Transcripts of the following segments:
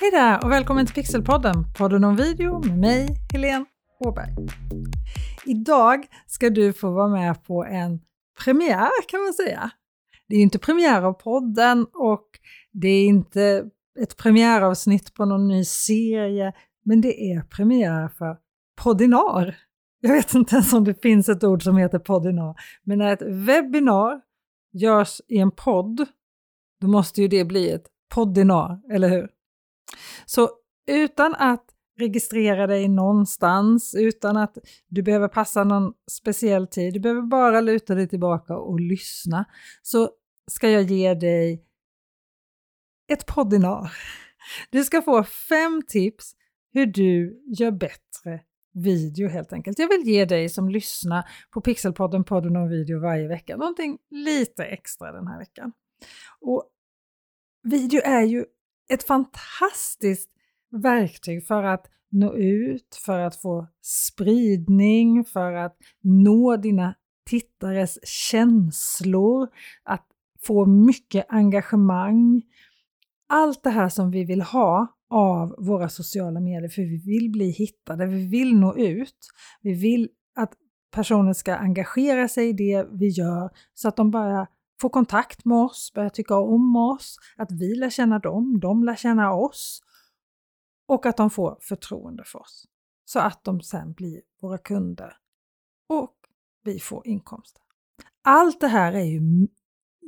Hej där och välkommen till Pixelpodden, podden om video med mig, Helene Åberg. Idag ska du få vara med på en premiär kan man säga. Det är inte premiär av podden och det är inte ett premiäravsnitt på någon ny serie, men det är premiär för poddinar. Jag vet inte ens om det finns ett ord som heter poddinar men när ett webbinar görs i en podd, då måste ju det bli ett poddinar, eller hur? Så utan att registrera dig någonstans, utan att du behöver passa någon speciell tid, du behöver bara luta dig tillbaka och lyssna, så ska jag ge dig ett poddinar. Du ska få fem tips hur du gör bättre video helt enkelt. Jag vill ge dig som lyssnar på Pixelpodden, podden om video varje vecka, någonting lite extra den här veckan. Och video är ju ett fantastiskt verktyg för att nå ut, för att få spridning, för att nå dina tittares känslor, att få mycket engagemang. Allt det här som vi vill ha av våra sociala medier, för vi vill bli hittade, vi vill nå ut, vi vill att personer ska engagera sig i det vi gör så att de börjar få kontakt med oss, börja tycka om oss, att vi lär känna dem, de lär känna oss och att de får förtroende för oss. Så att de sen blir våra kunder och vi får inkomster. Allt det här är ju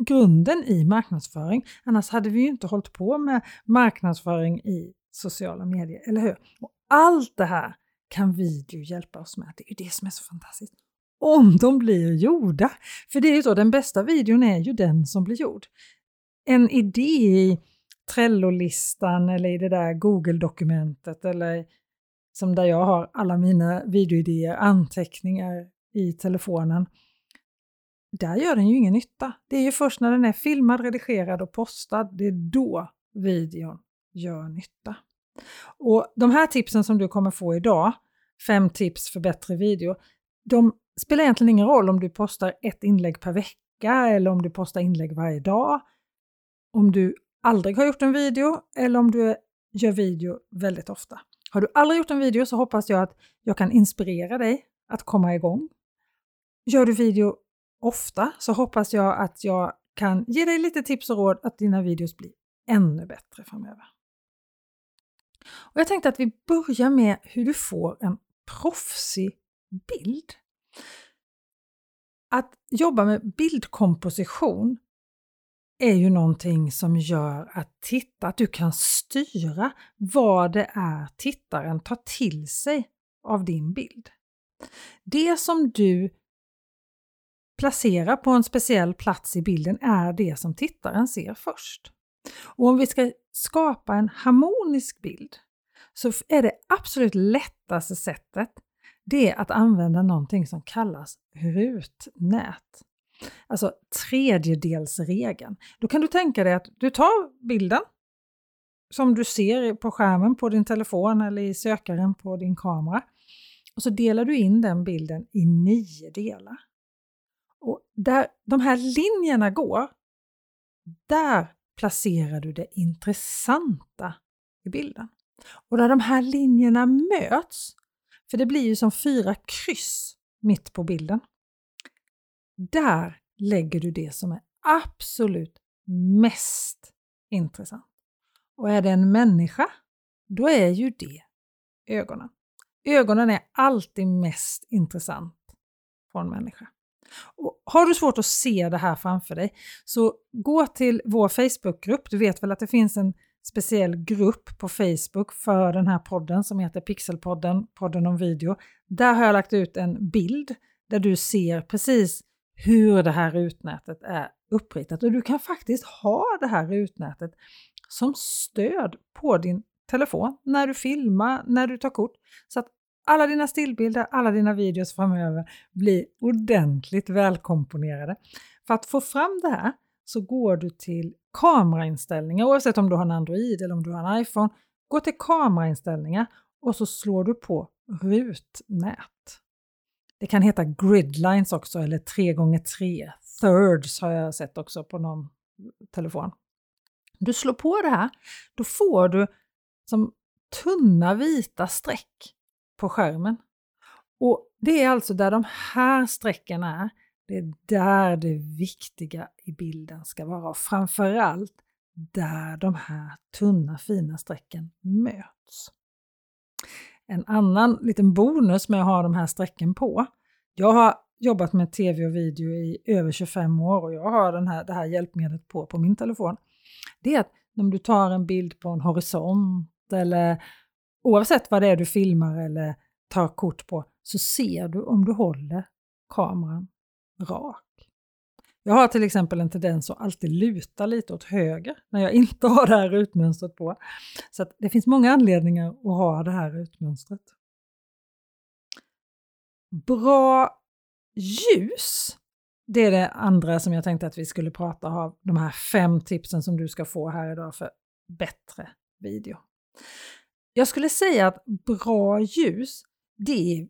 grunden i marknadsföring, annars hade vi ju inte hållit på med marknadsföring i sociala medier, eller hur? Och allt det här kan video hjälpa oss med. Det är ju det som är så fantastiskt om de blir gjorda. För det är ju så, den bästa videon är ju den som blir gjord. En idé i Trello-listan eller i det där Google-dokumentet eller som där jag har alla mina videoidéer, anteckningar i telefonen. Där gör den ju ingen nytta. Det är ju först när den är filmad, redigerad och postad, det är då videon gör nytta. Och de här tipsen som du kommer få idag, fem tips för bättre video, de spelar egentligen ingen roll om du postar ett inlägg per vecka eller om du postar inlägg varje dag. Om du aldrig har gjort en video eller om du gör video väldigt ofta. Har du aldrig gjort en video så hoppas jag att jag kan inspirera dig att komma igång. Gör du video ofta så hoppas jag att jag kan ge dig lite tips och råd att dina videos blir ännu bättre framöver. Och jag tänkte att vi börjar med hur du får en proffsig bild. Att jobba med bildkomposition är ju någonting som gör att titta, att du kan styra vad det är tittaren tar till sig av din bild. Det som du placerar på en speciell plats i bilden är det som tittaren ser först. Och om vi ska skapa en harmonisk bild så är det absolut lättaste sättet det är att använda någonting som kallas rutnät. Alltså tredjedelsregeln. Då kan du tänka dig att du tar bilden som du ser på skärmen på din telefon eller i sökaren på din kamera och så delar du in den bilden i nio delar. Och där de här linjerna går, där placerar du det intressanta i bilden. Och där de här linjerna möts, för det blir ju som fyra kryss mitt på bilden. Där lägger du det som är absolut mest intressant. Och är det en människa, då är ju det ögonen. Ögonen är alltid mest intressant på en människa. Och har du svårt att se det här framför dig, så gå till vår Facebookgrupp. Du vet väl att det finns en speciell grupp på Facebook för den här podden som heter Pixelpodden, podden om video. Där har jag lagt ut en bild där du ser precis hur det här rutnätet är uppritat och du kan faktiskt ha det här rutnätet som stöd på din telefon när du filmar, när du tar kort. Så att alla dina stillbilder, alla dina videos framöver blir ordentligt välkomponerade. För att få fram det här så går du till kamerainställningar, oavsett om du har en Android eller om du har en iPhone. Gå till kamerainställningar och så slår du på rutnät. Det kan heta gridlines också eller 3x3. Thirds har jag sett också på någon telefon. Du slår på det här, då får du som tunna vita streck på skärmen. Och det är alltså där de här strecken är, det är där det viktiga i bilden ska vara. Och framförallt där de här tunna fina strecken möts. En annan liten bonus med att ha de här strecken på. Jag har jobbat med tv och video i över 25 år och jag har den här, det här hjälpmedlet på på min telefon. Det är att om du tar en bild på en horisont eller oavsett vad det är du filmar eller tar kort på så ser du om du håller kameran rak. Jag har till exempel en tendens att alltid luta lite åt höger när jag inte har det här rutmönstret på. Så det finns många anledningar att ha det här rutmönstret. Bra ljus, det är det andra som jag tänkte att vi skulle prata om, de här fem tipsen som du ska få här idag för bättre video. Jag skulle säga att bra ljus, det är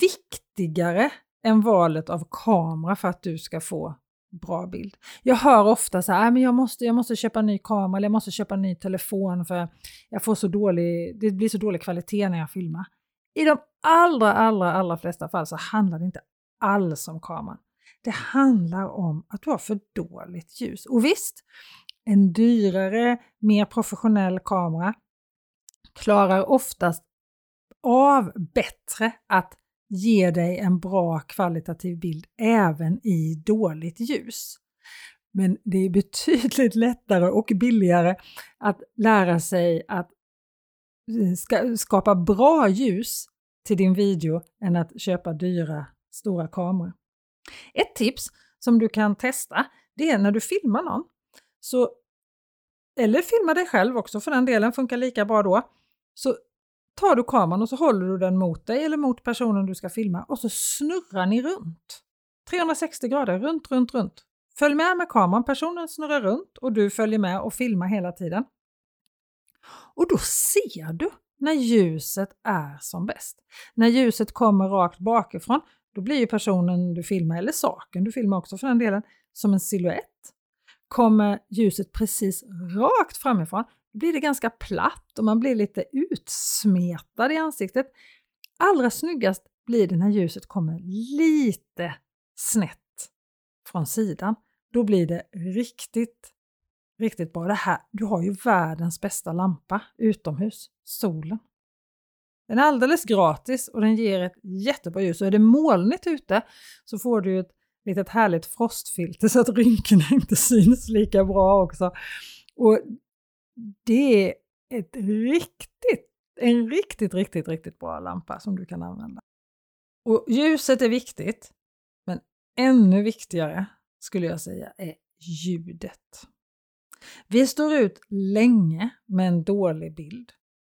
viktigare än valet av kamera för att du ska få bra bild. Jag hör ofta så här, äh, men jag måste, jag måste köpa en ny kamera eller jag måste köpa en ny telefon för jag får så dålig, det blir så dålig kvalitet när jag filmar. I de allra, allra, allra flesta fall så handlar det inte alls om kameran. Det handlar om att du har för dåligt ljus. Och visst, en dyrare, mer professionell kamera klarar oftast av bättre att ger dig en bra kvalitativ bild även i dåligt ljus. Men det är betydligt lättare och billigare att lära sig att eh, skapa bra ljus till din video än att köpa dyra stora kameror. Ett tips som du kan testa det är när du filmar någon, så, eller filma dig själv också för den delen, funkar lika bra då, så tar du kameran och så håller du den mot dig eller mot personen du ska filma och så snurrar ni runt. 360 grader, runt, runt, runt. Följ med med kameran, personen snurrar runt och du följer med och filmar hela tiden. Och då ser du när ljuset är som bäst. När ljuset kommer rakt bakifrån, då blir ju personen du filmar, eller saken du filmar också för den delen, som en siluett. Kommer ljuset precis rakt framifrån, blir det ganska platt och man blir lite utsmetad i ansiktet. Allra snyggast blir det när ljuset kommer lite snett från sidan. Då blir det riktigt, riktigt bra. Det här, du har ju världens bästa lampa utomhus, solen. Den är alldeles gratis och den ger ett jättebra ljus. Och är det molnigt ute så får du ett litet härligt frostfilter så att rynkorna inte syns lika bra också. Och det är ett riktigt, en riktigt, riktigt, riktigt bra lampa som du kan använda. Och ljuset är viktigt, men ännu viktigare skulle jag säga är ljudet. Vi står ut länge med en dålig bild.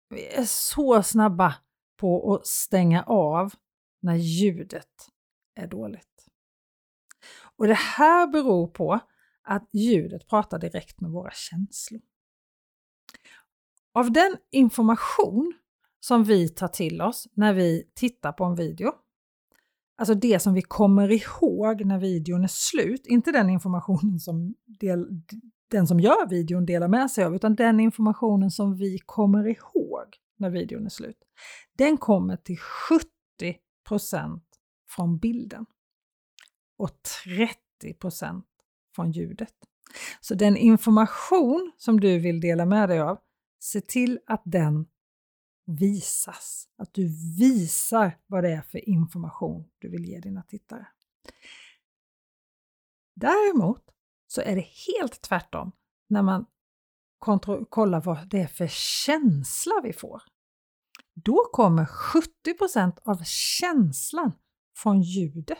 Vi är så snabba på att stänga av när ljudet är dåligt. Och det här beror på att ljudet pratar direkt med våra känslor. Av den information som vi tar till oss när vi tittar på en video, alltså det som vi kommer ihåg när videon är slut, inte den informationen som del, den som gör videon delar med sig av, utan den informationen som vi kommer ihåg när videon är slut. Den kommer till 70% från bilden och 30% från ljudet. Så den information som du vill dela med dig av, se till att den visas. Att du visar vad det är för information du vill ge dina tittare. Däremot så är det helt tvärtom när man kollar vad det är för känsla vi får. Då kommer 70% av känslan från ljudet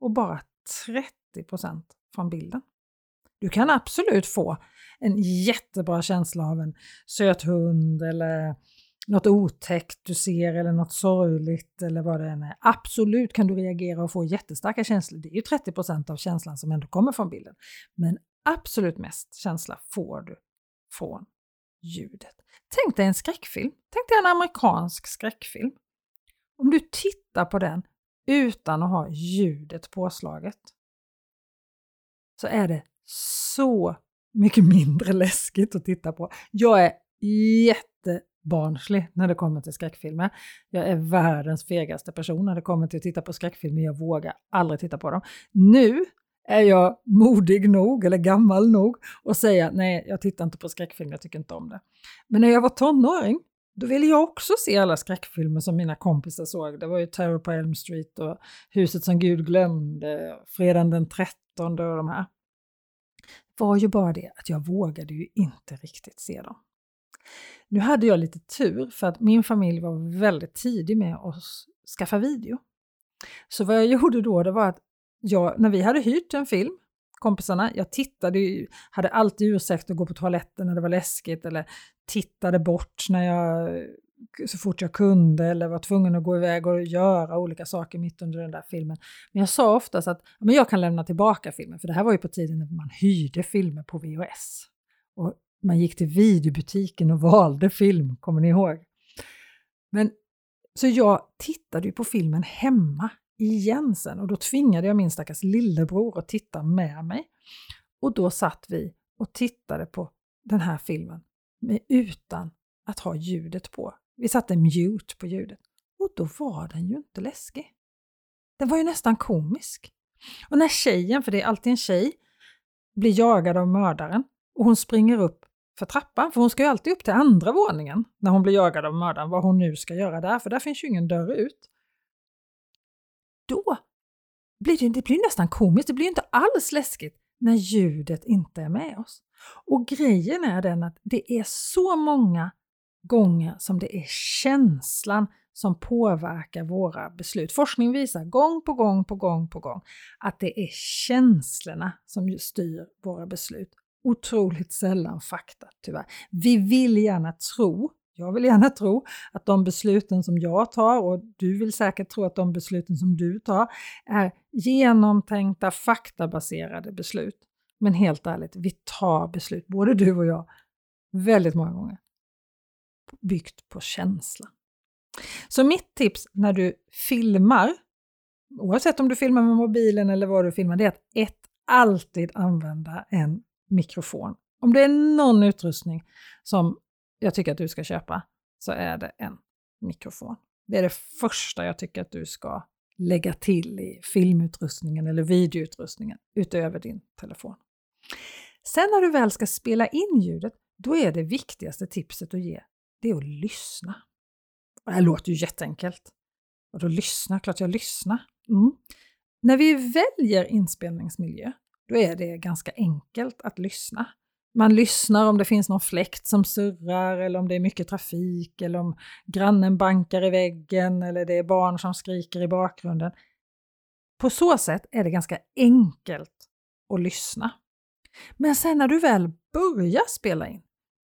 och bara 30% från bilden. Du kan absolut få en jättebra känsla av en söt hund eller något otäckt du ser eller något sorgligt eller vad det än är. Absolut kan du reagera och få jättestarka känslor. Det är ju 30% av känslan som ändå kommer från bilden. Men absolut mest känsla får du från ljudet. Tänk dig en skräckfilm. Tänk dig en amerikansk skräckfilm. Om du tittar på den utan att ha ljudet påslaget så är det så mycket mindre läskigt att titta på. Jag är jättebarnslig när det kommer till skräckfilmer. Jag är världens fegaste person när det kommer till att titta på skräckfilmer. Jag vågar aldrig titta på dem. Nu är jag modig nog, eller gammal nog, att säga nej, jag tittar inte på skräckfilm, jag tycker inte om det. Men när jag var tonåring, då ville jag också se alla skräckfilmer som mina kompisar såg. Det var ju Terror på Elm Street och Huset som Gud glömde, Fredagen den 13 och de här. Var ju bara det att jag vågade ju inte riktigt se dem. Nu hade jag lite tur för att min familj var väldigt tidig med att skaffa video. Så vad jag gjorde då, det var att jag, när vi hade hyrt en film, kompisarna, jag tittade ju, hade alltid ursäkt att gå på toaletten när det var läskigt eller tittade bort när jag, så fort jag kunde eller var tvungen att gå iväg och göra olika saker mitt under den där filmen. Men jag sa oftast att men jag kan lämna tillbaka filmen, för det här var ju på tiden när man hyrde filmer på VHS. Och man gick till videobutiken och valde film, kommer ni ihåg? Men, så jag tittade ju på filmen hemma igen sen och då tvingade jag min stackars lillebror att titta med mig. Och då satt vi och tittade på den här filmen utan att ha ljudet på. Vi satte mute på ljudet och då var den ju inte läskig. Den var ju nästan komisk. Och när tjejen, för det är alltid en tjej, blir jagad av mördaren och hon springer upp för trappan, för hon ska ju alltid upp till andra våningen när hon blir jagad av mördaren, vad hon nu ska göra där, för där finns ju ingen dörr ut då blir det, det blir nästan komiskt, det blir inte alls läskigt när ljudet inte är med oss. Och grejen är den att det är så många gånger som det är känslan som påverkar våra beslut. Forskning visar gång på gång på gång på gång att det är känslorna som styr våra beslut. Otroligt sällan fakta tyvärr. Vi vill gärna tro jag vill gärna tro att de besluten som jag tar och du vill säkert tro att de besluten som du tar är genomtänkta faktabaserade beslut. Men helt ärligt, vi tar beslut, både du och jag, väldigt många gånger byggt på känsla. Så mitt tips när du filmar, oavsett om du filmar med mobilen eller vad du filmar, det är att ett, alltid använda en mikrofon. Om det är någon utrustning som jag tycker att du ska köpa så är det en mikrofon. Det är det första jag tycker att du ska lägga till i filmutrustningen eller videoutrustningen utöver din telefon. Sen när du väl ska spela in ljudet, då är det viktigaste tipset att ge, det är att lyssna. Det här låter ju jätteenkelt. Och då lyssna, klart jag lyssnar. Mm. När vi väljer inspelningsmiljö, då är det ganska enkelt att lyssna man lyssnar om det finns någon fläkt som surrar eller om det är mycket trafik eller om grannen bankar i väggen eller det är barn som skriker i bakgrunden. På så sätt är det ganska enkelt att lyssna. Men sen när du väl börjar spela in,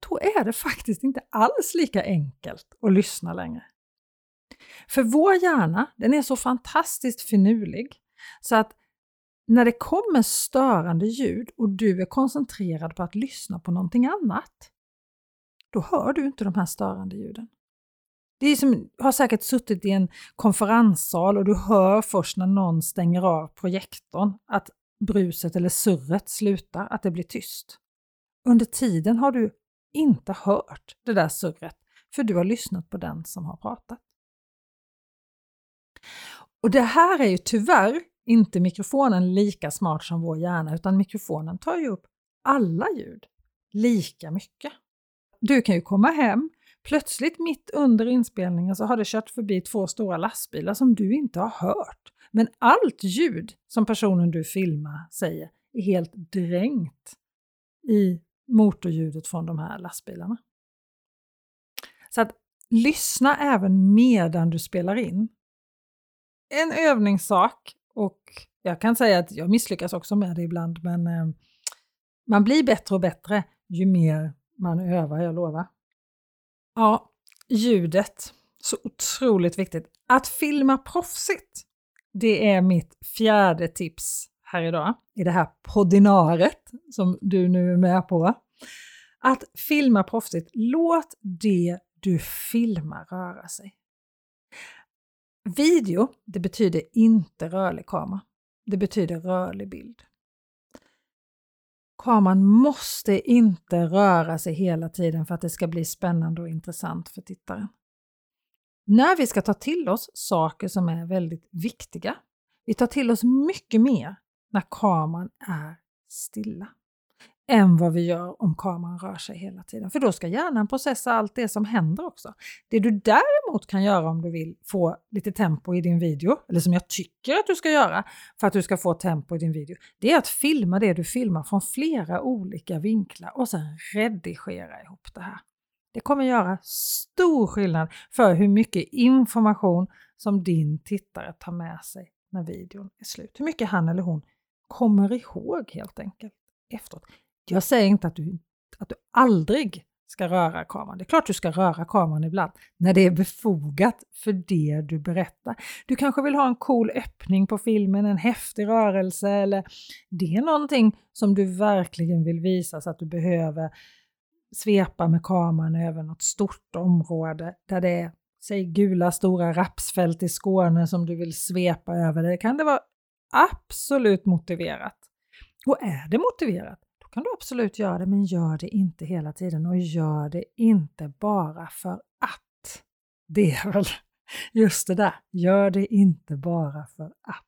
då är det faktiskt inte alls lika enkelt att lyssna längre. För vår hjärna, den är så fantastiskt finurlig så att när det kommer störande ljud och du är koncentrerad på att lyssna på någonting annat, då hör du inte de här störande ljuden. Det är som, du har säkert suttit i en konferenssal och du hör först när någon stänger av projektorn att bruset eller surret slutar, att det blir tyst. Under tiden har du inte hört det där surret, för du har lyssnat på den som har pratat. Och det här är ju tyvärr inte mikrofonen lika smart som vår hjärna utan mikrofonen tar ju upp alla ljud lika mycket. Du kan ju komma hem, plötsligt mitt under inspelningen så har det kört förbi två stora lastbilar som du inte har hört. Men allt ljud som personen du filmar säger är helt dränkt i motorljudet från de här lastbilarna. Så att lyssna även medan du spelar in. En övningssak och jag kan säga att jag misslyckas också med det ibland, men eh, man blir bättre och bättre ju mer man övar, jag lovar. Ja, ljudet. Så otroligt viktigt. Att filma proffsigt, det är mitt fjärde tips här idag, i det här poddinaret som du nu är med på. Att filma proffsigt, låt det du filmar röra sig. Video, det betyder inte rörlig kamera. Det betyder rörlig bild. Kameran måste inte röra sig hela tiden för att det ska bli spännande och intressant för tittaren. När vi ska ta till oss saker som är väldigt viktiga, vi tar till oss mycket mer när kameran är stilla än vad vi gör om kameran rör sig hela tiden. För då ska hjärnan processa allt det som händer också. Det du däremot kan göra om du vill få lite tempo i din video, eller som jag tycker att du ska göra för att du ska få tempo i din video, det är att filma det du filmar från flera olika vinklar och sen redigera ihop det här. Det kommer göra stor skillnad för hur mycket information som din tittare tar med sig när videon är slut. Hur mycket han eller hon kommer ihåg helt enkelt efteråt. Jag säger inte att du, att du aldrig ska röra kameran. Det är klart du ska röra kameran ibland när det är befogat för det du berättar. Du kanske vill ha en cool öppning på filmen, en häftig rörelse eller det är någonting som du verkligen vill visa så att du behöver svepa med kameran över något stort område där det är säg gula stora rapsfält i Skåne som du vill svepa över. Det kan det vara absolut motiverat. Och är det motiverat, då kan du absolut göra det, men gör det inte hela tiden och gör det inte bara för att. Det är väl just det där, gör det inte bara för att.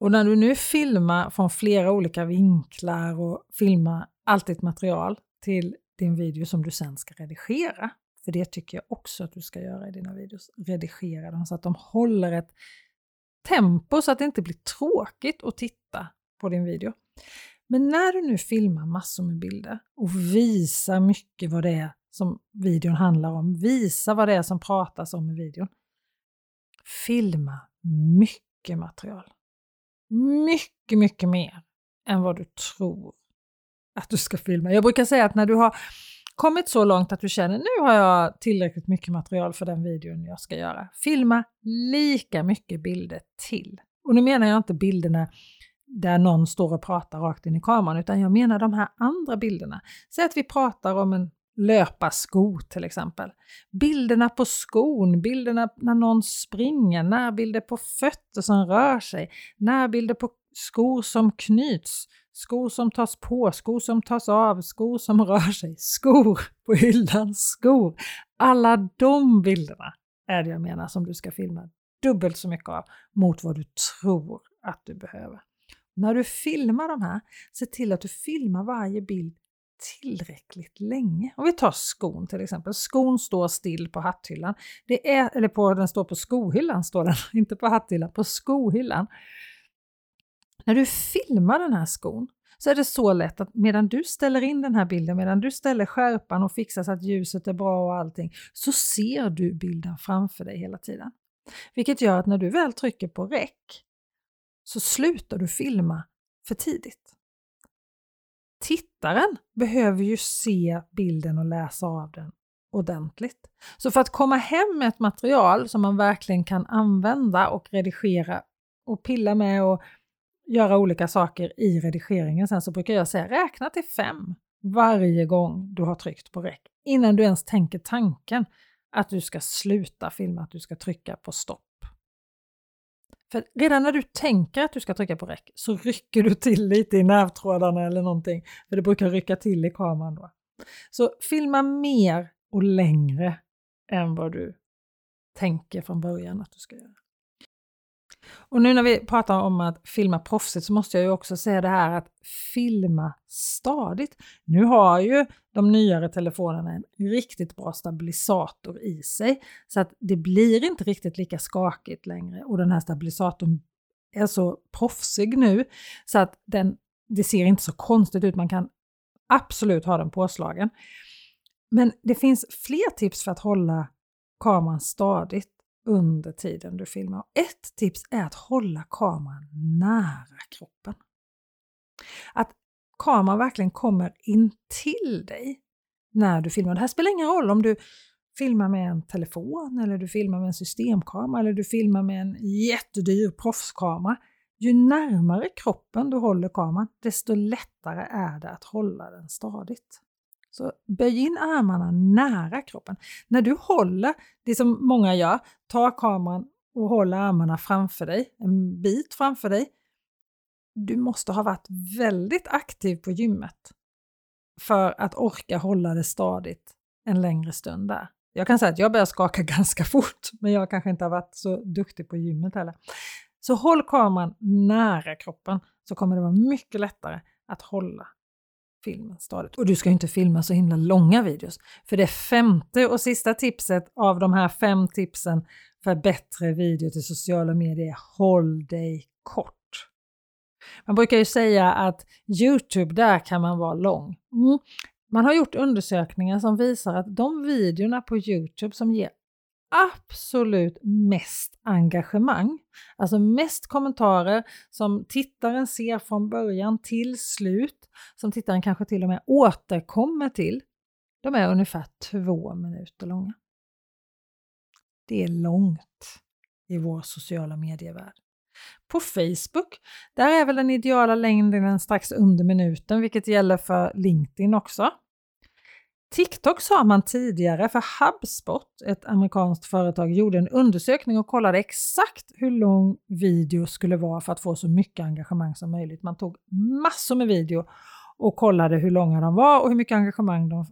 Och när du nu filmar från flera olika vinklar och filmar allt ditt material till din video som du sen ska redigera, för det tycker jag också att du ska göra i dina videos, redigera dem så att de håller ett tempo så att det inte blir tråkigt att titta på din video. Men när du nu filmar massor med bilder och visar mycket vad det är som videon handlar om, visa vad det är som pratas om i videon. Filma mycket material. Mycket, mycket mer än vad du tror att du ska filma. Jag brukar säga att när du har kommit så långt att du känner nu har jag tillräckligt mycket material för den videon jag ska göra. Filma lika mycket bilder till. Och nu menar jag inte bilderna där någon står och pratar rakt in i kameran, utan jag menar de här andra bilderna. Säg att vi pratar om en löparsko till exempel. Bilderna på skon, bilderna när någon springer, närbilder på fötter som rör sig, närbilder på skor som knyts, skor som tas på, skor som tas av, skor som rör sig, skor på hyllan, skor. Alla de bilderna är det jag menar som du ska filma dubbelt så mycket av mot vad du tror att du behöver. När du filmar de här, se till att du filmar varje bild tillräckligt länge. Om vi tar skon till exempel. Skon står still på hatthyllan. Det är, eller på, den står på skohyllan, står den, inte på hatthyllan, på skohyllan. När du filmar den här skon så är det så lätt att medan du ställer in den här bilden, medan du ställer skärpan och fixar så att ljuset är bra och allting, så ser du bilden framför dig hela tiden. Vilket gör att när du väl trycker på räck så slutar du filma för tidigt. Tittaren behöver ju se bilden och läsa av den ordentligt. Så för att komma hem med ett material som man verkligen kan använda och redigera och pilla med och göra olika saker i redigeringen sen så brukar jag säga räkna till fem varje gång du har tryckt på räck innan du ens tänker tanken att du ska sluta filma, att du ska trycka på stopp. För redan när du tänker att du ska trycka på räck så rycker du till lite i nervtrådarna eller någonting. För det brukar rycka till i kameran då. Så filma mer och längre än vad du tänker från början att du ska göra. Och nu när vi pratar om att filma proffsigt så måste jag ju också säga det här att filma stadigt. Nu har ju de nyare telefonerna en riktigt bra stabilisator i sig så att det blir inte riktigt lika skakigt längre och den här stabilisatorn är så proffsig nu så att den, det ser inte så konstigt ut. Man kan absolut ha den påslagen. Men det finns fler tips för att hålla kameran stadigt under tiden du filmar. Ett tips är att hålla kameran nära kroppen. Att kameran verkligen kommer in till dig när du filmar. Det här spelar ingen roll om du filmar med en telefon eller du filmar med en systemkamera eller du filmar med en jättedyr proffskamera. Ju närmare kroppen du håller kameran, desto lättare är det att hålla den stadigt. Så böj in armarna nära kroppen. När du håller, det som många gör, tar kameran och håller armarna framför dig, en bit framför dig. du måste ha varit väldigt aktiv på gymmet för att orka hålla det stadigt en längre stund där. Jag kan säga att jag börjar skaka ganska fort, men jag kanske inte har varit så duktig på gymmet heller. Så håll kameran nära kroppen så kommer det vara mycket lättare att hålla filmen stadigt. Och du ska inte filma så himla långa videos. För det femte och sista tipset av de här fem tipsen för bättre video till sociala medier är håll dig kort. Man brukar ju säga att Youtube, där kan man vara lång. Mm. Man har gjort undersökningar som visar att de videorna på Youtube som ger absolut mest engagemang, alltså mest kommentarer som tittaren ser från början till slut, som tittaren kanske till och med återkommer till, de är ungefär två minuter långa. Det är långt i vår sociala medievärld. På Facebook, där är väl den ideala längden strax under minuten, vilket gäller för LinkedIn också. TikTok sa man tidigare, för HubSpot, ett amerikanskt företag, gjorde en undersökning och kollade exakt hur lång video skulle vara för att få så mycket engagemang som möjligt. Man tog massor med video och kollade hur långa de var och hur mycket engagemang de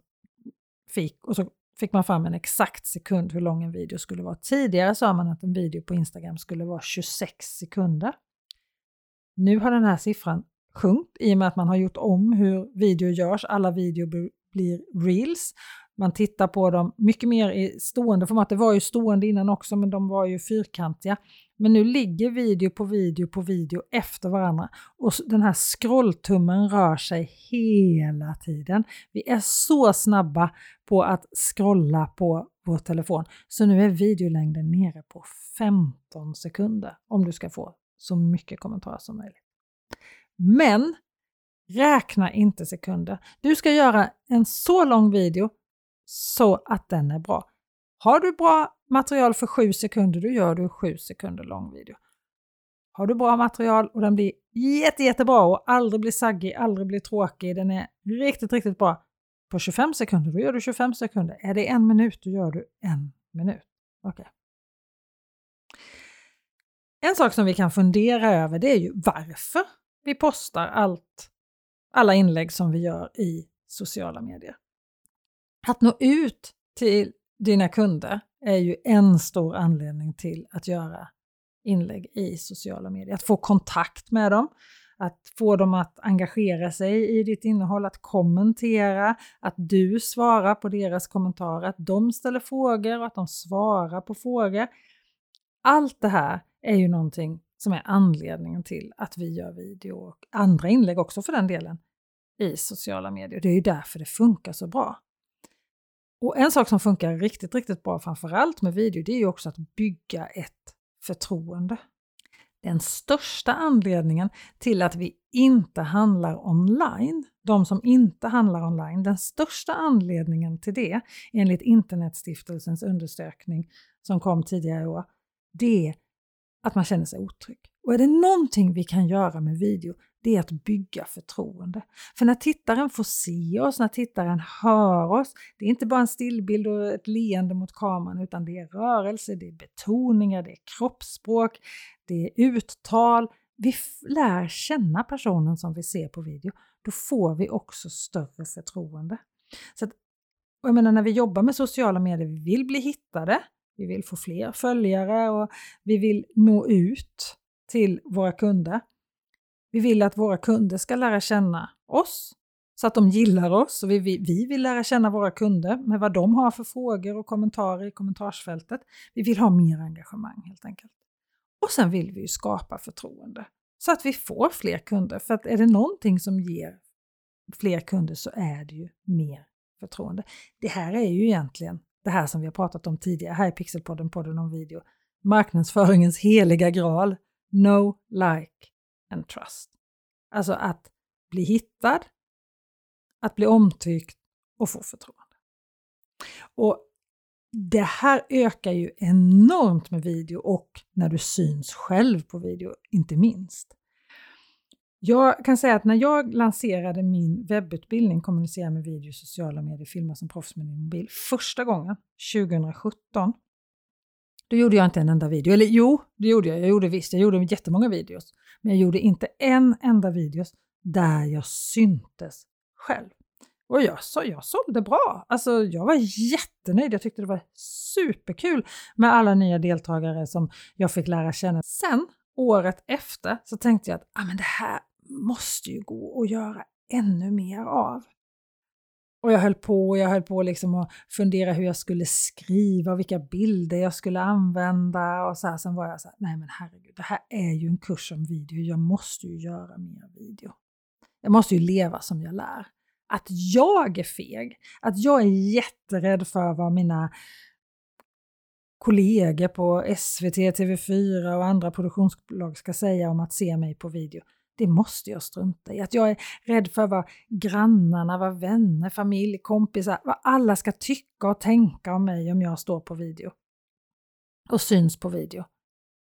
fick och så fick man fram en exakt sekund hur lång en video skulle vara. Tidigare sa man att en video på Instagram skulle vara 26 sekunder. Nu har den här siffran sjunkit i och med att man har gjort om hur video görs. Alla videor blir reels. Man tittar på dem mycket mer i stående format. Det var ju stående innan också, men de var ju fyrkantiga. Men nu ligger video på video på video efter varandra och den här scrolltummen rör sig hela tiden. Vi är så snabba på att scrolla på vår telefon så nu är videolängden nere på 15 sekunder om du ska få så mycket kommentarer som möjligt. Men räkna inte sekunder. Du ska göra en så lång video så att den är bra. Har du bra material för 7 sekunder, då gör du 7 sekunder lång video. Har du bra material och den blir jätte, jättebra och aldrig blir saggig, aldrig blir tråkig, den är riktigt, riktigt bra på 25 sekunder, då gör du 25 sekunder. Är det en minut, då gör du en minut. Okay. En sak som vi kan fundera över det är ju varför vi postar allt, alla inlägg som vi gör i sociala medier. Att nå ut till dina kunder är ju en stor anledning till att göra inlägg i sociala medier. Att få kontakt med dem, att få dem att engagera sig i ditt innehåll, att kommentera, att du svarar på deras kommentarer, att de ställer frågor och att de svarar på frågor. Allt det här är ju någonting som är anledningen till att vi gör video och andra inlägg också för den delen i sociala medier. Det är ju därför det funkar så bra. Och en sak som funkar riktigt, riktigt bra framförallt med video, det är ju också att bygga ett förtroende. Den största anledningen till att vi inte handlar online, de som inte handlar online, den största anledningen till det enligt Internetstiftelsens undersökning som kom tidigare i år, det är att man känner sig otrygg. Och är det någonting vi kan göra med video, det är att bygga förtroende. För när tittaren får se oss, när tittaren hör oss, det är inte bara en stillbild och ett leende mot kameran utan det är rörelse, det är betoningar, det är kroppsspråk, det är uttal. Vi lär känna personen som vi ser på video. Då får vi också större förtroende. Så att, och jag menar när vi jobbar med sociala medier, vi vill bli hittade, vi vill få fler följare och vi vill nå ut till våra kunder. Vi vill att våra kunder ska lära känna oss så att de gillar oss och vi, vi, vi vill lära känna våra kunder med vad de har för frågor och kommentarer i kommentarsfältet. Vi vill ha mer engagemang helt enkelt. Och sen vill vi ju skapa förtroende så att vi får fler kunder. För att är det någonting som ger fler kunder så är det ju mer förtroende. Det här är ju egentligen det här som vi har pratat om tidigare här i Pixelpodden, podden om video. Marknadsföringens heliga graal. No, like and trust. Alltså att bli hittad, att bli omtyckt och få förtroende. Och det här ökar ju enormt med video och när du syns själv på video, inte minst. Jag kan säga att när jag lanserade min webbutbildning Kommunicera med video, sociala medier, filma som proffs med din mobil första gången 2017 då gjorde jag inte en enda video. Eller jo, det gjorde jag. Jag gjorde visst, jag gjorde jättemånga videos. Men jag gjorde inte en enda videos där jag syntes själv. Och jag, så, jag sålde bra. Alltså, jag var jättenöjd. Jag tyckte det var superkul med alla nya deltagare som jag fick lära känna. Sen, året efter, så tänkte jag att ah, men det här måste ju gå att göra ännu mer av. Och jag höll på och jag höll på liksom att fundera hur jag skulle skriva vilka bilder jag skulle använda och så här. Sen var jag så här, nej men herregud, det här är ju en kurs om video. Jag måste ju göra mer video. Jag måste ju leva som jag lär. Att jag är feg, att jag är jätterädd för vad mina kollegor på SVT, TV4 och andra produktionsbolag ska säga om att se mig på video det måste jag strunta i. Att jag är rädd för vad grannarna, vad vänner, familj, kompisar, vad alla ska tycka och tänka om mig om jag står på video och syns på video.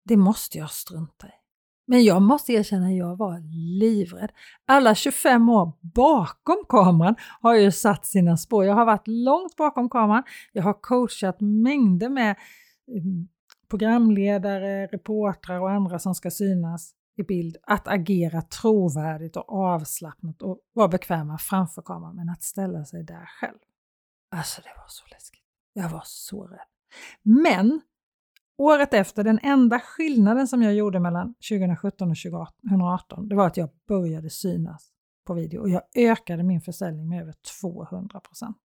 Det måste jag strunta i. Men jag måste erkänna att jag var livrädd. Alla 25 år bakom kameran har ju satt sina spår. Jag har varit långt bakom kameran. Jag har coachat mängder med mm, programledare, reportrar och andra som ska synas i bild, att agera trovärdigt och avslappnat och vara bekväma framför kameran, men att ställa sig där själv. Alltså det var så läskigt. Jag var så rädd. Men året efter, den enda skillnaden som jag gjorde mellan 2017 och 2018, det var att jag började synas på video och jag ökade min försäljning med över 200 procent.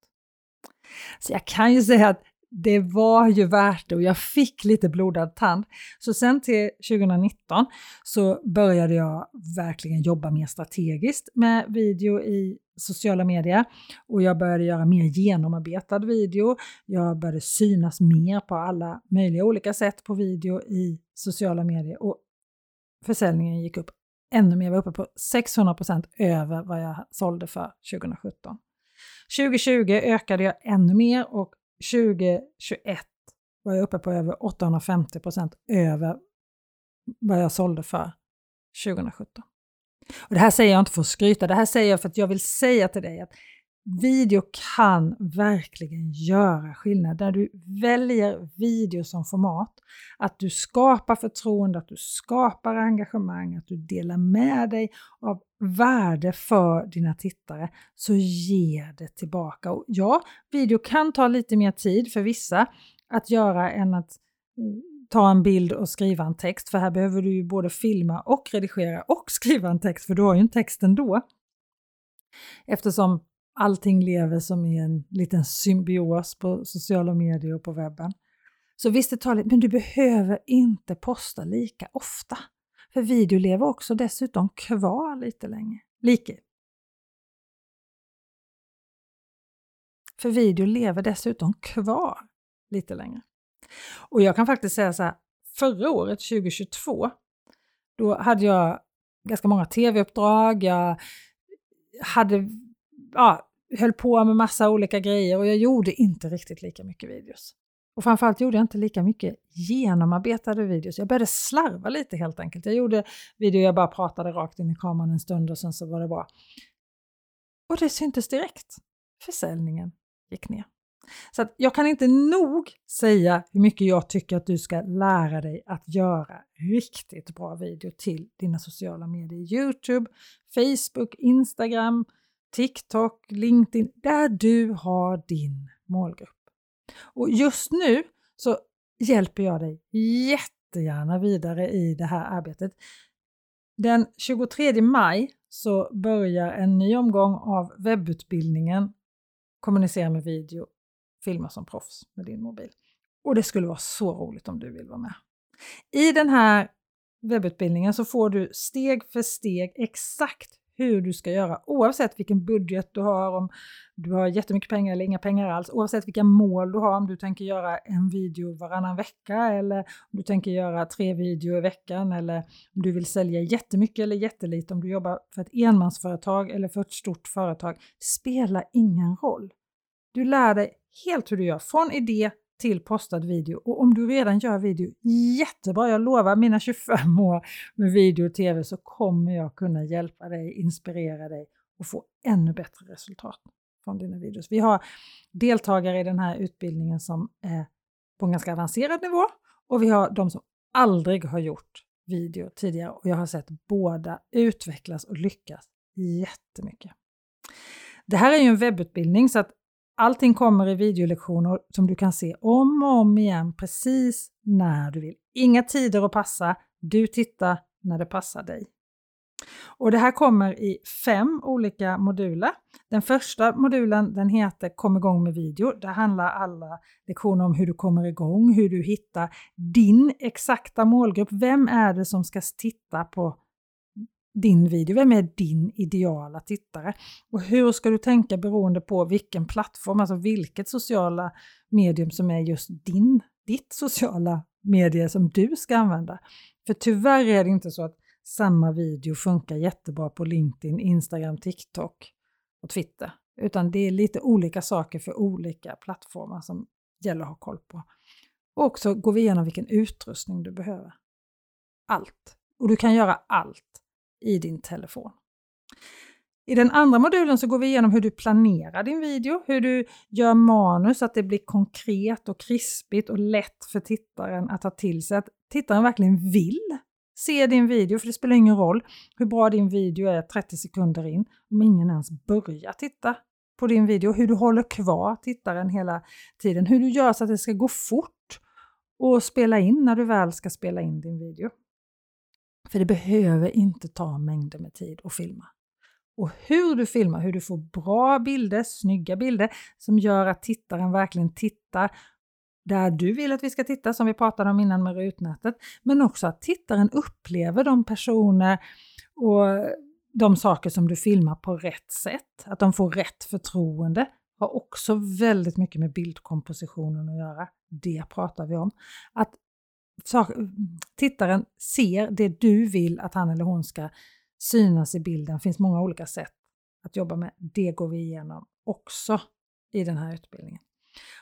Så jag kan ju säga att det var ju värt det och jag fick lite blodad tand. Så sen till 2019 så började jag verkligen jobba mer strategiskt med video i sociala medier och jag började göra mer genomarbetad video. Jag började synas mer på alla möjliga olika sätt på video i sociala medier och försäljningen gick upp ännu mer. Jag var uppe på 600% över vad jag sålde för 2017. 2020 ökade jag ännu mer och 2021 var jag uppe på över 850 procent över vad jag sålde för 2017. Och det här säger jag inte för att skryta, det här säger jag för att jag vill säga till dig att video kan verkligen göra skillnad. När du väljer video som format, att du skapar förtroende, att du skapar engagemang, att du delar med dig av värde för dina tittare, så ge det tillbaka. Och ja, video kan ta lite mer tid för vissa att göra än att mm, ta en bild och skriva en text, för här behöver du ju både filma och redigera och skriva en text, för du har ju en text ändå. Eftersom allting lever som i en liten symbios på sociala medier och på webben. Så visst, det tar lite, men du behöver inte posta lika ofta. För video lever också dessutom kvar lite länge. Like. För video lever dessutom kvar lite längre. Och jag kan faktiskt säga så här, förra året, 2022, då hade jag ganska många tv-uppdrag, jag hade ja, höll på med massa olika grejer och jag gjorde inte riktigt lika mycket videos. Och framförallt gjorde jag inte lika mycket genomarbetade videos. Jag började slarva lite helt enkelt. Jag gjorde videor jag bara pratade rakt in i kameran en stund och sen så var det bra. Och det syntes direkt. Försäljningen gick ner. Så att jag kan inte nog säga hur mycket jag tycker att du ska lära dig att göra riktigt bra video till dina sociala medier. Youtube, Facebook, Instagram, TikTok, LinkedIn, där du har din målgrupp. Och just nu så hjälper jag dig jättegärna vidare i det här arbetet. Den 23 maj så börjar en ny omgång av webbutbildningen Kommunicera med video, filma som proffs med din mobil. Och det skulle vara så roligt om du vill vara med. I den här webbutbildningen så får du steg för steg exakt hur du ska göra oavsett vilken budget du har, om du har jättemycket pengar eller inga pengar alls, oavsett vilka mål du har, om du tänker göra en video varannan vecka eller om du tänker göra tre videor i veckan eller om du vill sälja jättemycket eller jättelite, om du jobbar för ett enmansföretag eller för ett stort företag. Spelar ingen roll. Du lär dig helt hur du gör, från idé till postad video. Och om du redan gör video jättebra, jag lovar mina 25 år med video och tv så kommer jag kunna hjälpa dig, inspirera dig och få ännu bättre resultat från dina videos. Vi har deltagare i den här utbildningen som är på en ganska avancerad nivå Och vi har de som aldrig har gjort video tidigare och jag har sett båda utvecklas och lyckas jättemycket. Det här är ju en webbutbildning så att allting kommer i videolektioner som du kan se om och om igen precis när du vill. Inga tider att passa, du tittar när det passar dig. Och det här kommer i fem olika moduler. Den första modulen den heter Kom igång med video. Där handlar alla lektioner om hur du kommer igång, hur du hittar din exakta målgrupp. Vem är det som ska titta på din video? Vem är din ideala tittare? Och hur ska du tänka beroende på vilken plattform, alltså vilket sociala medium som är just din, ditt sociala medie som du ska använda. För tyvärr är det inte så att samma video funkar jättebra på LinkedIn, Instagram, TikTok och Twitter. Utan det är lite olika saker för olika plattformar som gäller att ha koll på. Och också går vi igenom vilken utrustning du behöver. Allt. Och du kan göra allt i din telefon. I den andra modulen så går vi igenom hur du planerar din video, hur du gör manus så att det blir konkret och krispigt och lätt för tittaren att ta till sig. Att tittaren verkligen vill se din video, för det spelar ingen roll hur bra din video är 30 sekunder in om ingen ens börjar titta på din video. Hur du håller kvar tittaren hela tiden, hur du gör så att det ska gå fort och spela in när du väl ska spela in din video. För det behöver inte ta mängder med tid att filma. Och hur du filmar, hur du får bra bilder, snygga bilder som gör att tittaren verkligen tittar där du vill att vi ska titta, som vi pratade om innan med rutnätet, men också att tittaren upplever de personer och de saker som du filmar på rätt sätt, att de får rätt förtroende, har också väldigt mycket med bildkompositionen att göra. Det pratar vi om. Att tittaren ser det du vill att han eller hon ska synas i bilden. Det finns många olika sätt att jobba med. Det går vi igenom också i den här utbildningen.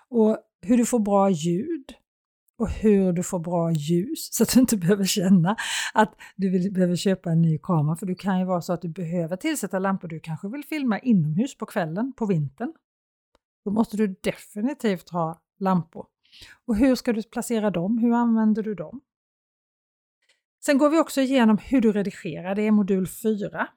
Och hur du får bra ljud och hur du får bra ljus så att du inte behöver känna att du vill, behöver köpa en ny kamera. För det kan ju vara så att du behöver tillsätta lampor. Du kanske vill filma inomhus på kvällen, på vintern. Då måste du definitivt ha lampor. Och hur ska du placera dem? Hur använder du dem? Sen går vi också igenom hur du redigerar, det är modul 4.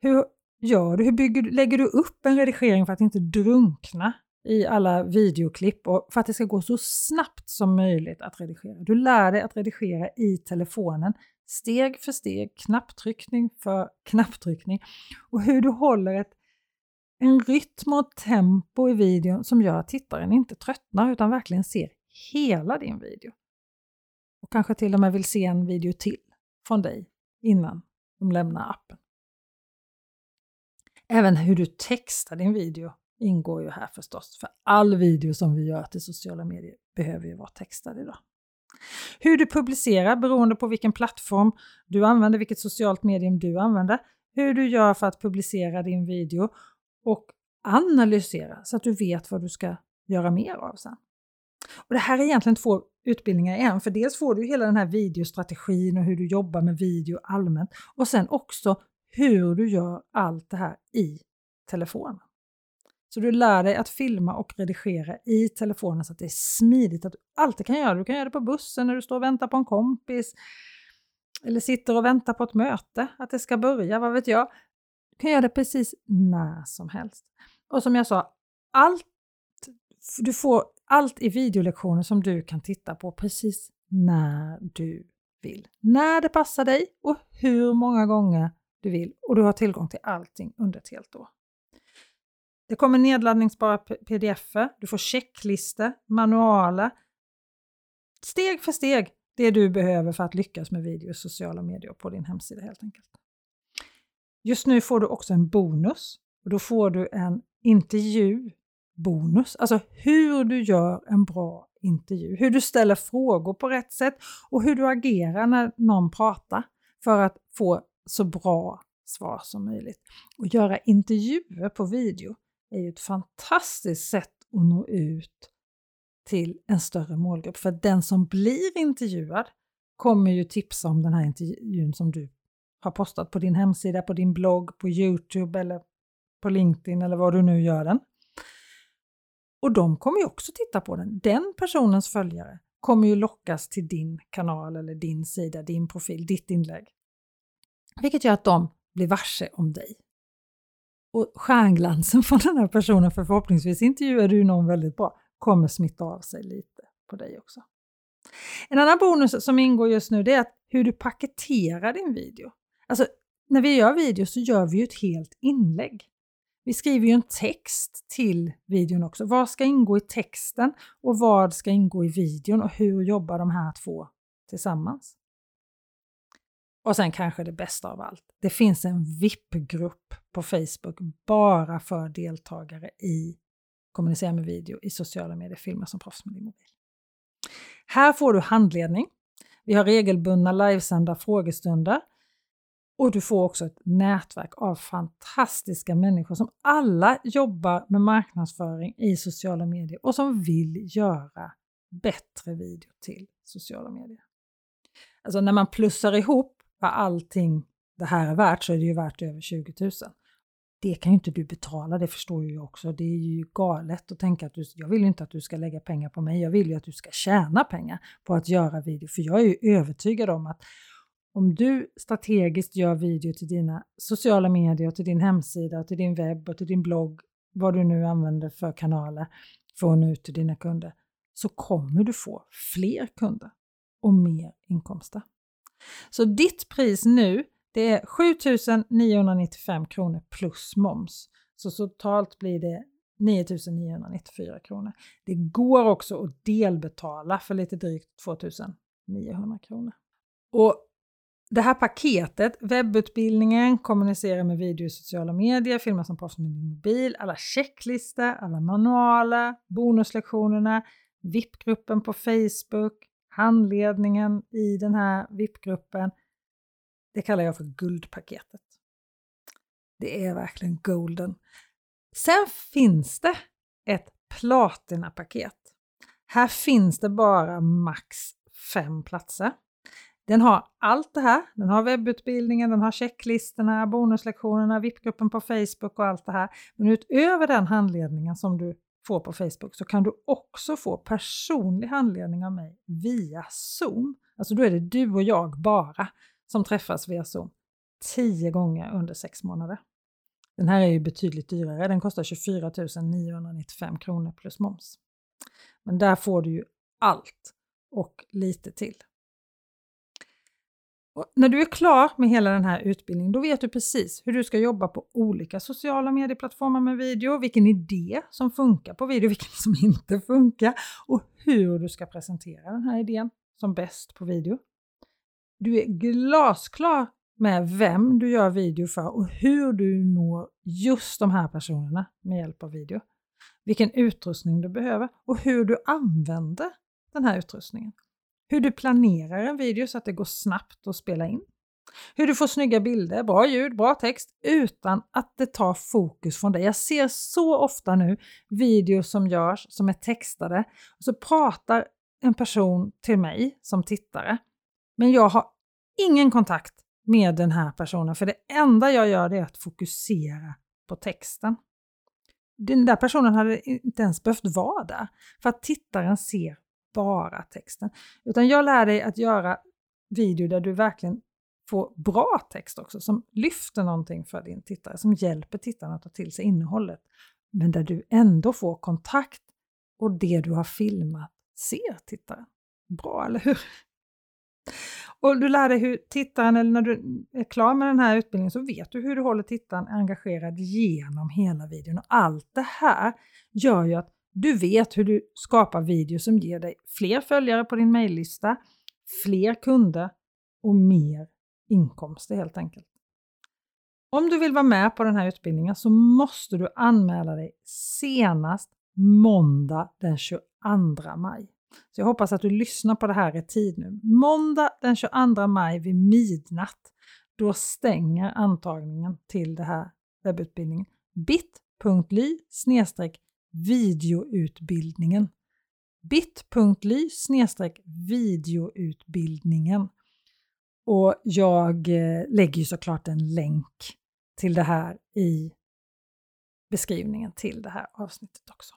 Hur gör du? Hur bygger, lägger du upp en redigering för att inte drunkna i alla videoklipp och för att det ska gå så snabbt som möjligt att redigera. Du lär dig att redigera i telefonen steg för steg, knapptryckning för knapptryckning och hur du håller ett, en rytm och tempo i videon som gör att tittaren inte tröttnar utan verkligen ser hela din video. Och kanske till och med vill se en video till från dig innan de lämnar appen. Även hur du textar din video ingår ju här förstås, för all video som vi gör till sociala medier behöver ju vara textad idag. Hur du publicerar beroende på vilken plattform du använder, vilket socialt medium du använder, hur du gör för att publicera din video och analysera så att du vet vad du ska göra mer av sen. Och Det här är egentligen två utbildningar i en, för dels får du hela den här videostrategin och hur du jobbar med video allmänt och sen också hur du gör allt det här i telefonen. Så du lär dig att filma och redigera i telefonen så att det är smidigt, att du alltid kan göra det. Du kan göra det på bussen när du står och väntar på en kompis eller sitter och väntar på ett möte, att det ska börja, vad vet jag. Du kan göra det precis när som helst. Och som jag sa, allt, du får allt i videolektioner som du kan titta på precis när du vill. När det passar dig och hur många gånger du vill och du har tillgång till allting under ett helt år. Det kommer nedladdningsbara pdf du får checklistor, manualer. Steg för steg det du behöver för att lyckas med video och sociala medier på din hemsida helt enkelt. Just nu får du också en bonus. Och då får du en intervjubonus, alltså hur du gör en bra intervju, hur du ställer frågor på rätt sätt. Och hur du agerar när någon pratar. För att få så bra svar som möjligt. Och göra intervjuer på video är ju ett fantastiskt sätt att nå ut till en större målgrupp. För den som blir intervjuad kommer ju tipsa om den här intervjun som du har postat på din hemsida, på din blogg, på Youtube eller på LinkedIn eller vad du nu gör den. Och de kommer ju också titta på den. Den personens följare kommer ju lockas till din kanal eller din sida, din profil, ditt inlägg. Vilket gör att de blir varse om dig. Och stjärnglansen från den här personen, för förhoppningsvis intervjuar du någon väldigt bra, kommer smitta av sig lite på dig också. En annan bonus som ingår just nu det är att hur du paketerar din video. Alltså, när vi gör video så gör vi ju ett helt inlägg. Vi skriver ju en text till videon också. Vad ska ingå i texten och vad ska ingå i videon och hur jobbar de här två tillsammans? Och sen kanske det bästa av allt. Det finns en VIP-grupp på Facebook bara för deltagare i kommunicera med video i sociala medier, filmer som proffs med din mobil. Här får du handledning. Vi har regelbundna livesända frågestunder och du får också ett nätverk av fantastiska människor som alla jobbar med marknadsföring i sociala medier och som vill göra bättre video till sociala medier. Alltså när man plussar ihop vad allting det här är värt så är det ju värt över 20 000. Det kan ju inte du betala, det förstår ju jag också. Det är ju galet att tänka att du, jag vill inte att du ska lägga pengar på mig, jag vill ju att du ska tjäna pengar på att göra video. För jag är ju övertygad om att om du strategiskt gör video till dina sociala medier, till din hemsida, till din webb och till din blogg, vad du nu använder för kanaler för att nå ut till dina kunder, så kommer du få fler kunder och mer inkomster. Så ditt pris nu, det är 7995 kronor plus moms. Så totalt blir det 9994 kronor. Det går också att delbetala för lite drygt 2900 kronor. Och det här paketet, webbutbildningen, kommunicera med video i sociala medier, filma som proffs med din mobil, alla checklistor, alla manualer, bonuslektionerna, VIP-gruppen på Facebook, handledningen i den här VIP-gruppen. Det kallar jag för guldpaketet. Det är verkligen golden. Sen finns det ett platinapaket. Här finns det bara max fem platser. Den har allt det här. Den har webbutbildningen, den har checklistorna, bonuslektionerna, VIP-gruppen på Facebook och allt det här. Men utöver den handledningen som du får på Facebook så kan du också få personlig handledning av mig via Zoom. Alltså då är det du och jag bara som träffas via Zoom tio gånger under sex månader. Den här är ju betydligt dyrare, den kostar 24 995 kronor plus moms. Men där får du ju allt och lite till. Och när du är klar med hela den här utbildningen, då vet du precis hur du ska jobba på olika sociala medieplattformar med video, vilken idé som funkar på video, vilken som inte funkar och hur du ska presentera den här idén som bäst på video. Du är glasklar med vem du gör video för och hur du når just de här personerna med hjälp av video. Vilken utrustning du behöver och hur du använder den här utrustningen. Hur du planerar en video så att det går snabbt att spela in. Hur du får snygga bilder, bra ljud, bra text utan att det tar fokus från dig. Jag ser så ofta nu videos som görs som är textade och så pratar en person till mig som tittare. Men jag har ingen kontakt med den här personen för det enda jag gör är att fokusera på texten. Den där personen hade inte ens behövt vara där för att tittaren ser bara texten. Utan jag lär dig att göra video där du verkligen får bra text också, som lyfter någonting för din tittare, som hjälper tittaren att ta till sig innehållet. Men där du ändå får kontakt och det du har filmat ser tittaren. Bra, eller hur? Och du lär dig hur tittaren, eller när du är klar med den här utbildningen, så vet du hur du håller tittaren engagerad genom hela videon. Och allt det här gör ju att du vet hur du skapar videos som ger dig fler följare på din mejllista, fler kunder och mer inkomster helt enkelt. Om du vill vara med på den här utbildningen så måste du anmäla dig senast måndag den 22 maj. Så jag hoppas att du lyssnar på det här i tid nu. Måndag den 22 maj vid midnatt, då stänger antagningen till det här webbutbildningen. bit.ly videoutbildningen. bit.ly videoutbildningen. Och jag eh, lägger ju såklart en länk till det här i beskrivningen till det här avsnittet också.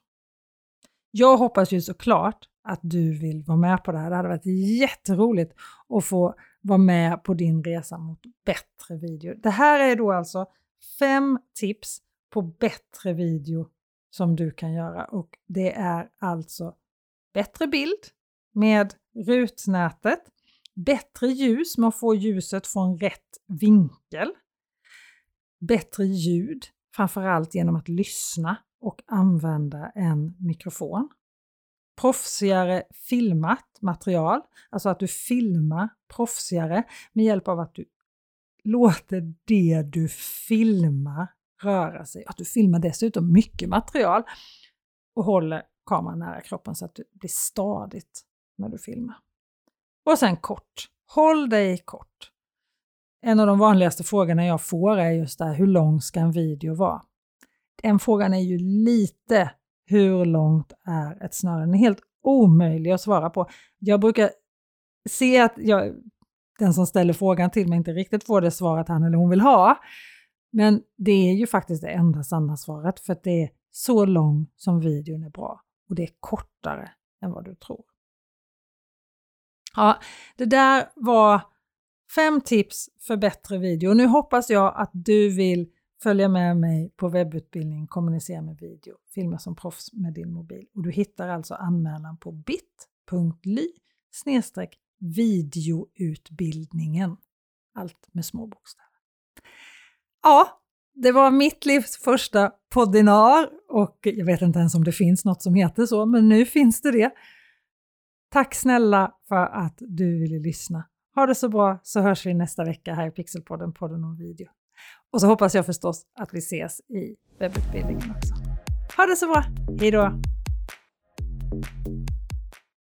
Jag hoppas ju såklart att du vill vara med på det här. Det hade varit jätteroligt att få vara med på din resa mot bättre video. Det här är då alltså fem tips på bättre video som du kan göra och det är alltså bättre bild med rutnätet, bättre ljus med att få ljuset från rätt vinkel, bättre ljud, framförallt genom att lyssna och använda en mikrofon. Proffsigare filmat material, alltså att du filmar proffsigare med hjälp av att du låter det du filmar röra sig. Att du filmar dessutom mycket material och håller kameran nära kroppen så att det blir stadigt när du filmar. Och sen kort. Håll dig kort. En av de vanligaste frågorna jag får är just det här, hur lång ska en video vara? Den frågan är ju lite hur långt är ett snöre? Den är helt omöjlig att svara på. Jag brukar se att jag, den som ställer frågan till mig inte riktigt får det svaret han eller hon vill ha. Men det är ju faktiskt det enda sanna svaret för att det är så lång som videon är bra och det är kortare än vad du tror. Ja, det där var fem tips för bättre video. Nu hoppas jag att du vill följa med mig på webbutbildning Kommunicera med video, filma som proffs med din mobil. Och du hittar alltså anmälan på bit.ly videoutbildningen. Allt med små bokstäver. Ja, det var mitt livs första poddinar och jag vet inte ens om det finns något som heter så, men nu finns det det. Tack snälla för att du ville lyssna. Ha det så bra så hörs vi nästa vecka här i Pixelpodden, podden om video. Och så hoppas jag förstås att vi ses i webbutbildningen också. Ha det så bra, hejdå!